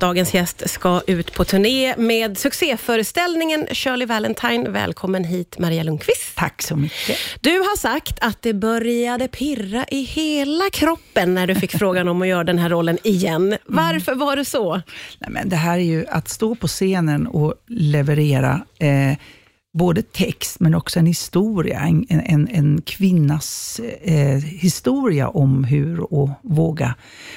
Dagens gäst ska ut på turné med succéföreställningen Shirley Valentine. Välkommen hit Maria Lundqvist. Tack så mycket. Du har sagt att det började pirra i hela kroppen när du fick frågan om att göra den här rollen igen. Varför var det så? Nej, men det här är ju att stå på scenen och leverera eh, både text, men också en historia. En, en, en kvinnas eh, historia om hur att våga,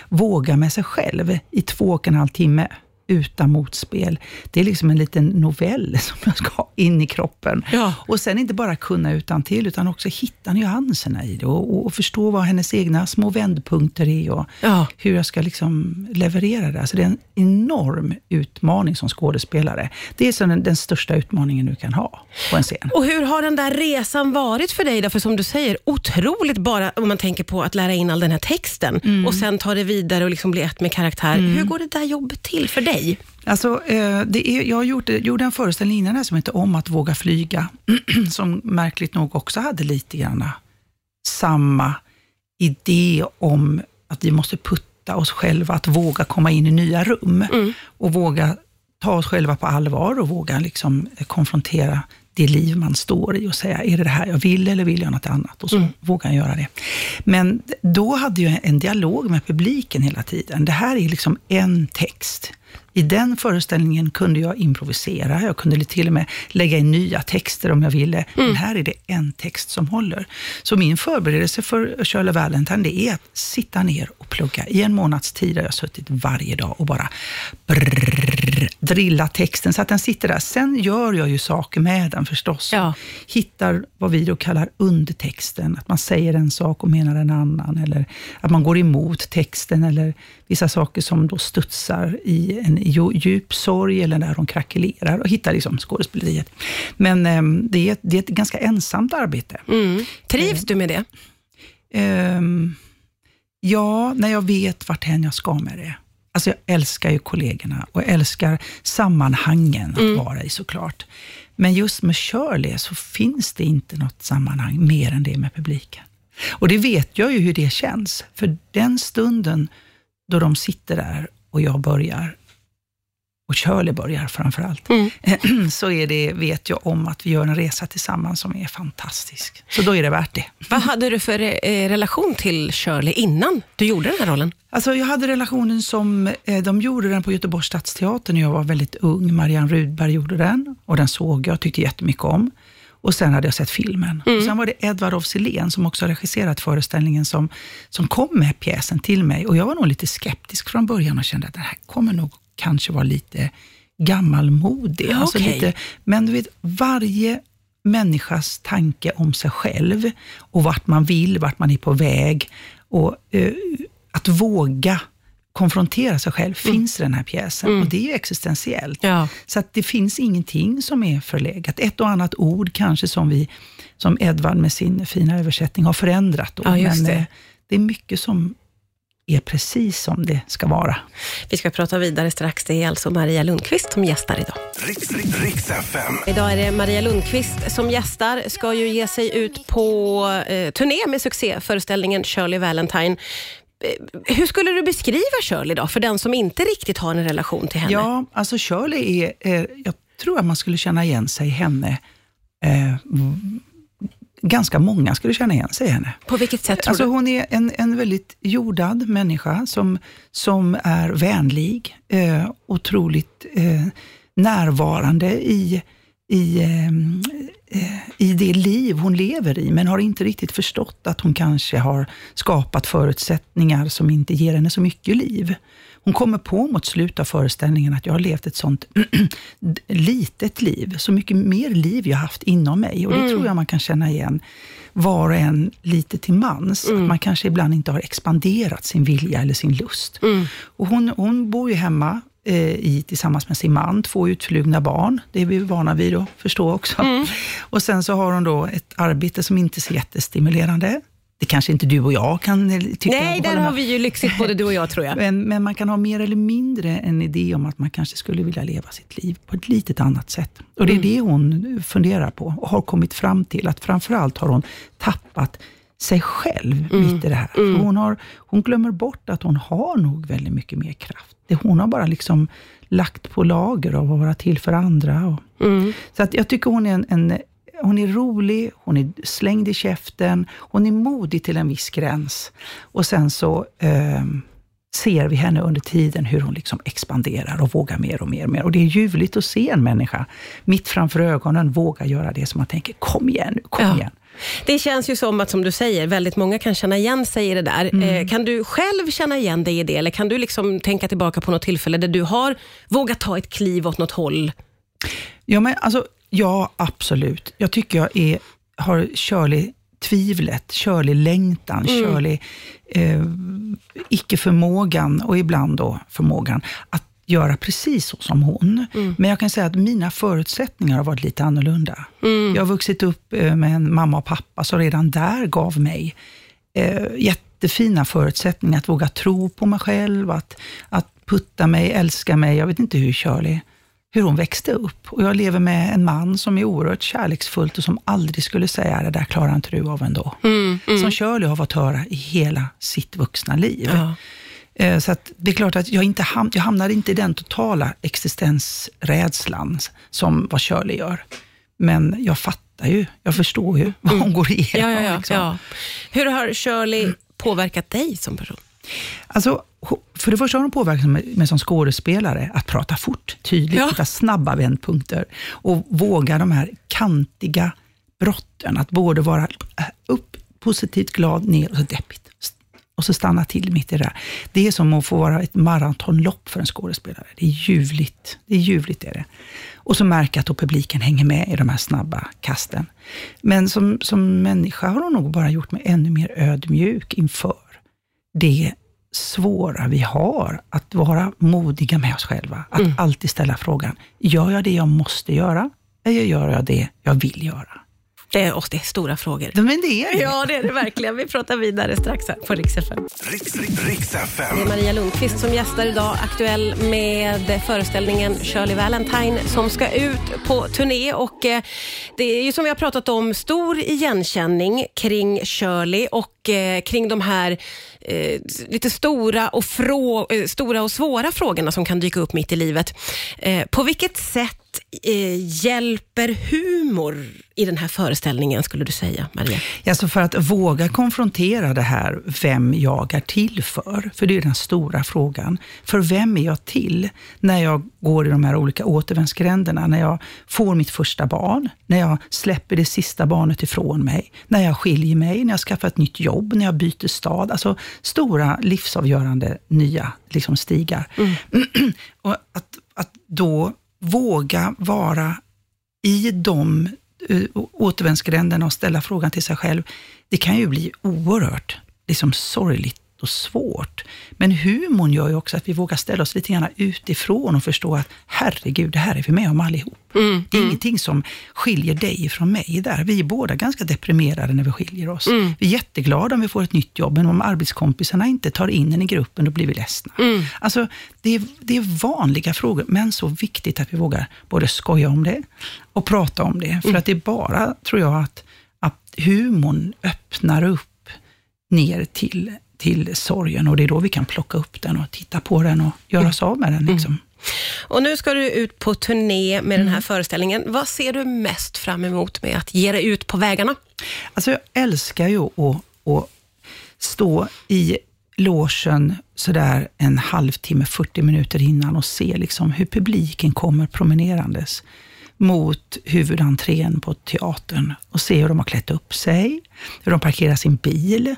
våga med sig själv i två och en halv timme utan motspel. Det är liksom en liten novell som jag ska ha in i kroppen. Ja. Och sen inte bara kunna utan till utan också hitta nyanserna i det och, och, förstå vad hennes egna små vändpunkter är och Ja. hur jag ska liksom leverera det. Alltså det är en enorm utmaning som skådespelare. Det är den, den största utmaningen du kan ha på en scen. Och hur har den där resan varit för dig? Då? För som du säger, otroligt bara om man tänker på att lära in all den här texten och sen ta det vidare och liksom bli ett med karaktär. Hur går det där jobbet till för dig? Alltså, eh, det är, jag gjorde, gjorde en föreställning innan här som heter Om att våga flyga, som märkligt nog också hade lite grann samma idé om att vi måste putta oss själva, att våga komma in i nya rum och våga ta oss själva på allvar och våga liksom konfrontera det liv man står i och säga, är det det här jag vill eller vill jag något annat? Och så vågar jag göra det. Men då hade jag en dialog med publiken hela tiden. Det här är liksom en text. I den föreställningen kunde jag improvisera, jag kunde till och med lägga in nya texter om jag ville. Men här är det en text som håller. Så min förberedelse för Shirley Valentine, det är att sitta ner plugga. I en månads tid har jag suttit varje dag och bara brrr, drilla texten så att den sitter där. Sen gör jag ju saker med den förstås. Ja. Hittar vad vi då kallar undertexten, att man säger en sak och menar en annan, eller att man går emot texten, eller vissa saker som då studsar i en ju- djup sorg, eller när de krackelerar, och hittar liksom skådespeleriet. Men ehm, det, är, ett- det är ett ganska ensamt arbete. Mm. Trivs du med det? Ehm, ja, när jag vet varthän jag ska med det. Alltså jag älskar ju kollegorna och jag älskar sammanhangen att vara i såklart. Men just med Shirley så finns det inte något sammanhang mer än det med publiken. Och det vet jag ju hur det känns. För den stunden då de sitter där och jag börjar, och Shirley börjar framför allt, så är det, vet jag om att vi gör en resa tillsammans som är fantastisk. Så då är det värt det. Vad hade du för eh, relation till Shirley innan du gjorde den här rollen? Alltså jag hade relationen som, eh, de gjorde den på Göteborgs stadsteater när jag var väldigt ung. Marianne Rudberg gjorde den och den såg jag och tyckte jättemycket om. Och sen hade jag sett filmen. Och sen var det Edvard af som också har regisserat föreställningen som, som kom med pjäsen till mig. Och jag var nog lite skeptisk från början och kände att det här kommer nog kanske vara lite gammalmodig. Ja, alltså okej. lite, men du vet, varje människas tanke om sig själv och vart man vill, vart man är på väg och eh, att våga konfrontera sig själv finns i den här pjäsen och det är ju existentiellt. Ja. Så att det finns ingenting som är förlegat. Ett och annat ord kanske som vi, som Edvard med sin fina översättning har förändrat. Då. Ja, Men det. eh, det är mycket som är precis som det ska vara. Vi ska prata vidare strax. Det är alltså Maria Lundqvist som gästar idag. Riks, Riks, Riks FM. Idag är det Maria Lundqvist som gästar, ska ju ge sig ut på eh, turné med succéföreställningen Shirley Valentine. Eh, hur skulle du beskriva Shirley då, för den som inte riktigt har en relation till henne? Ja, alltså Shirley är, eh, jag tror att man skulle känna igen sig i henne. Eh, v- ganska många skulle känna igen sig i henne. På vilket sätt tror Alltså du? hon är en, en väldigt jordad människa som, som är vänlig, eh, otroligt eh, närvarande i, i, eh, eh, i det liv hon lever i, men har inte riktigt förstått att hon kanske har skapat förutsättningar som inte ger henne så mycket liv. Hon kommer på mot slutet av föreställningen att jag har levt ett sånt litet liv, så mycket mer liv jag haft inom mig. Och det tror jag man kan känna igen var och en lite till mans. Att man kanske ibland inte har expanderat sin vilja eller sin lust. Och hon, hon bor ju hemma eh, i, tillsammans med sin man, två utflugna barn. Det är vi vana vid att förstå också. Och sen så har hon då ett arbete som inte är så jättestimulerande. Det kanske inte du och jag kan eh, tycka. Nej, där har vi ju lyxigt både du och jag tror jag. Men, men man kan ha mer eller mindre en idé om att man kanske skulle vilja leva sitt liv på ett litet annat sätt. Och det är det hon funderar på och har kommit fram till att framförallt har hon tappat sig själv mitt i det här. För hon, har, hon glömmer bort att hon har nog väldigt mycket mer kraft. Det, hon har bara liksom lagt på lager av att vara till för andra. Och, Så att jag tycker hon är en, en hon är rolig, hon är slängd i käften, hon är modig till en viss gräns. Och sen så eh, ser vi henne under tiden hur hon liksom expanderar och vågar mer och mer och mer. Och det är ljuvligt att se en människa mitt framför ögonen våga göra det som man tänker, kom igen nu, kom Ja. igen. Det känns ju som att, som du säger, väldigt många kan känna igen sig i det där. Mm. Eh, kan du själv känna igen dig i det, eller kan du liksom tänka tillbaka på något tillfälle där du har vågat ta ett kliv åt något håll? Ja, men alltså, ja, absolut. Jag tycker jag är, har Shirley-tvivlet, Shirley-längtan, Shirley eh, icke-förmågan och ibland då förmågan att göra precis så som hon. Men jag kan säga att mina förutsättningar har varit lite annorlunda. Jag har vuxit upp eh, med en mamma och pappa som redan där gav mig eh, jättefina förutsättningar att våga tro på mig själv, att, att putta mig, älska mig. Jag vet inte hur Shirley hur hon växte upp. Och jag lever med en man som är oerhört kärleksfullt och som aldrig skulle säga, det där klarar inte du av ändå. Som Shirley har fått höra i hela sitt vuxna liv. Ja. Eh, Så det är klart att jag, inte ham- jag hamnar inte i den totala existensrädslan som vad Shirley gör. Men jag fattar ju, jag förstår ju vad hon går igenom. Ja, ja, ja, liksom. ja. Hur har Shirley påverkat dig som person? Alltså, för det första har hon påverkat mig som skådespelare att prata fort, tydligt, Ja. hitta snabba vändpunkter och våga de här kantiga brotten. Att både vara äh, upp, positivt glad, ner och så deppigt. Och så stanna till mitt i det där. Det är som att få vara ett maratonlopp för en skådespelare. Det är ljuvligt. Det är ljuvligt är det. Och så märka att publiken hänger med i de här snabba kasten. Men som, som människa har hon nog bara gjort mig ännu mer ödmjuk inför det svåra vi har att vara modiga med oss själva. Att alltid ställa frågan, gör jag det jag måste göra? Eller gör jag det jag vill göra? Det är, åh, det är stora frågor. Men det är det. Ja, det är det verkligen. Vi pratar vidare strax här på Rix FM. Riks, Riks FM. Det är Maria Lundqvist som gästar idag, aktuell med föreställningen Shirley Valentine som ska ut på turné. Och eh, det är ju som vi har pratat om, stor igenkänning kring Shirley och Eh, kring de här eh, lite stora och, frå, eh, stora och svåra frågorna som kan dyka upp mitt i livet. Eh, på vilket sätt eh, hjälper humor i den här föreställningen, skulle du säga, Maria? Alltså för att våga konfrontera det här, vem jag är till för. För det är den stora frågan. För vem är jag till när jag går i de här olika återvändsgränderna? När jag får mitt första barn, när jag släpper det sista barnet ifrån mig, när jag skiljer mig, när jag skaffar ett nytt jobb, när jag byter stad. Alltså stora livsavgörande nya liksom, stigar. Och att, att då våga vara i de uh, återvändsgränderna och ställa frågan till sig själv, det kan ju bli oerhört liksom, sorgligt och svårt. Men humorn gör ju också att vi vågar ställa oss lite grann utifrån och förstå att herregud, det här är vi med om allihop. det är ingenting som skiljer dig från mig där. Vi är båda ganska deprimerade när vi skiljer oss. Vi är jätteglada om vi får ett nytt jobb, men om arbetskompisarna inte tar in en i gruppen, då blir vi ledsna. Alltså, det är, det är vanliga frågor, men så viktigt att vi vågar både skoja om det och prata om det. För att det är bara, tror jag, att, att humorn öppnar upp ner till, till sorgen och det är då vi kan plocka upp den och titta på den och göra oss av med den. Liksom. Och nu ska du ut på turné med den Mm. här föreställningen. Vad ser du mest fram emot med att ge dig ut på vägarna? Alltså jag älskar ju att, att stå i logen sådär en halvtimme, 40 minuter innan och se liksom hur publiken kommer promenerandes mot huvudentrén på teatern och se hur de har klätt upp sig, hur de parkerar sin bil.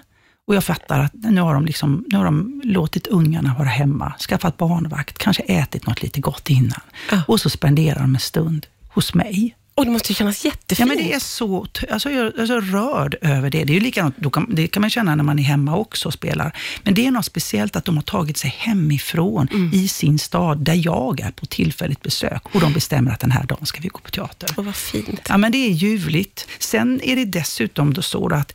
Och jag fattar att nu har de, liksom, nu har de låtit ungarna vara hemma, skaffat barnvakt, kanske ätit något lite gott innan. Ja. Och så spenderar de en stund hos mig. Och det måste ju kännas jättefint. Ja, men det är så, alltså jag är så rörd över det. Det är ju likadant, då kan, det kan man känna när man är hemma också och spelar. Men det är något speciellt att de har tagit sig hemifrån Mm. i sin stad, där jag är på tillfälligt besök. Och de bestämmer att den här dagen ska vi gå på teater. Och vad fint. Ja, men det är ljuvligt. Sen är det dessutom då så att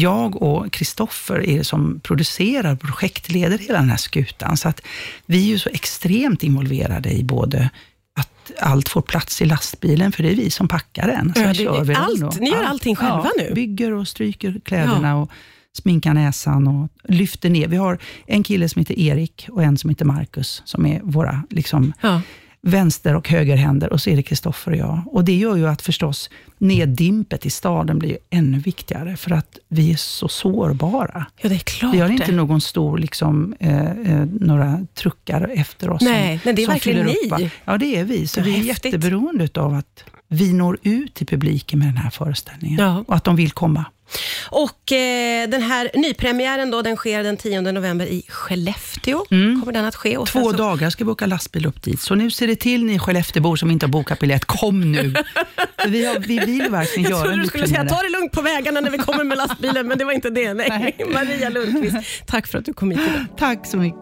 jag och Kristoffer är det som producerar projektleder hela den här skutan. Så att vi är ju så extremt involverade i både att allt får plats i lastbilen, för det är vi som packar den. Ja, det- kör vi den allt. då. Ni gör allting själva ja, nu? bygger och stryker kläderna och sminkar näsan och lyfter ner. Vi har en kille som heter Erik och en som heter Marcus, som är våra liksom, Ja. Vänster och högerhänder och så är det Kristoffer och jag. Och det gör ju att förstås neddimpet i staden blir ju ännu viktigare, för att vi är så sårbara. ja, det är klart Vi har inte någon stor, liksom, eh, eh, några truckar efter oss. Nej, men det är som verkligen ni. upp? Ja, det är vi. Så Ja, vi är häftigt. jätteberoende av att vi når ut till publiken med den här föreställningen. Ja. Och att de vill komma. Och eh, den här nypremiären då, den sker den 10 november i Skellefteå. Kommer den att ske? Och Mm. Två så- dagar ska vi åka lastbil upp dit. Så nu ser det till ni Skelleftebor som inte har bokat biljett. Kom nu! Vi, har, vi vill verkligen Jag göra en du skulle säga ta det lugnt på vägarna när vi kommer med lastbilen, men det var inte det. Nej. Maria Lundqvist, tack för att du kom hit idag. Tack så mycket.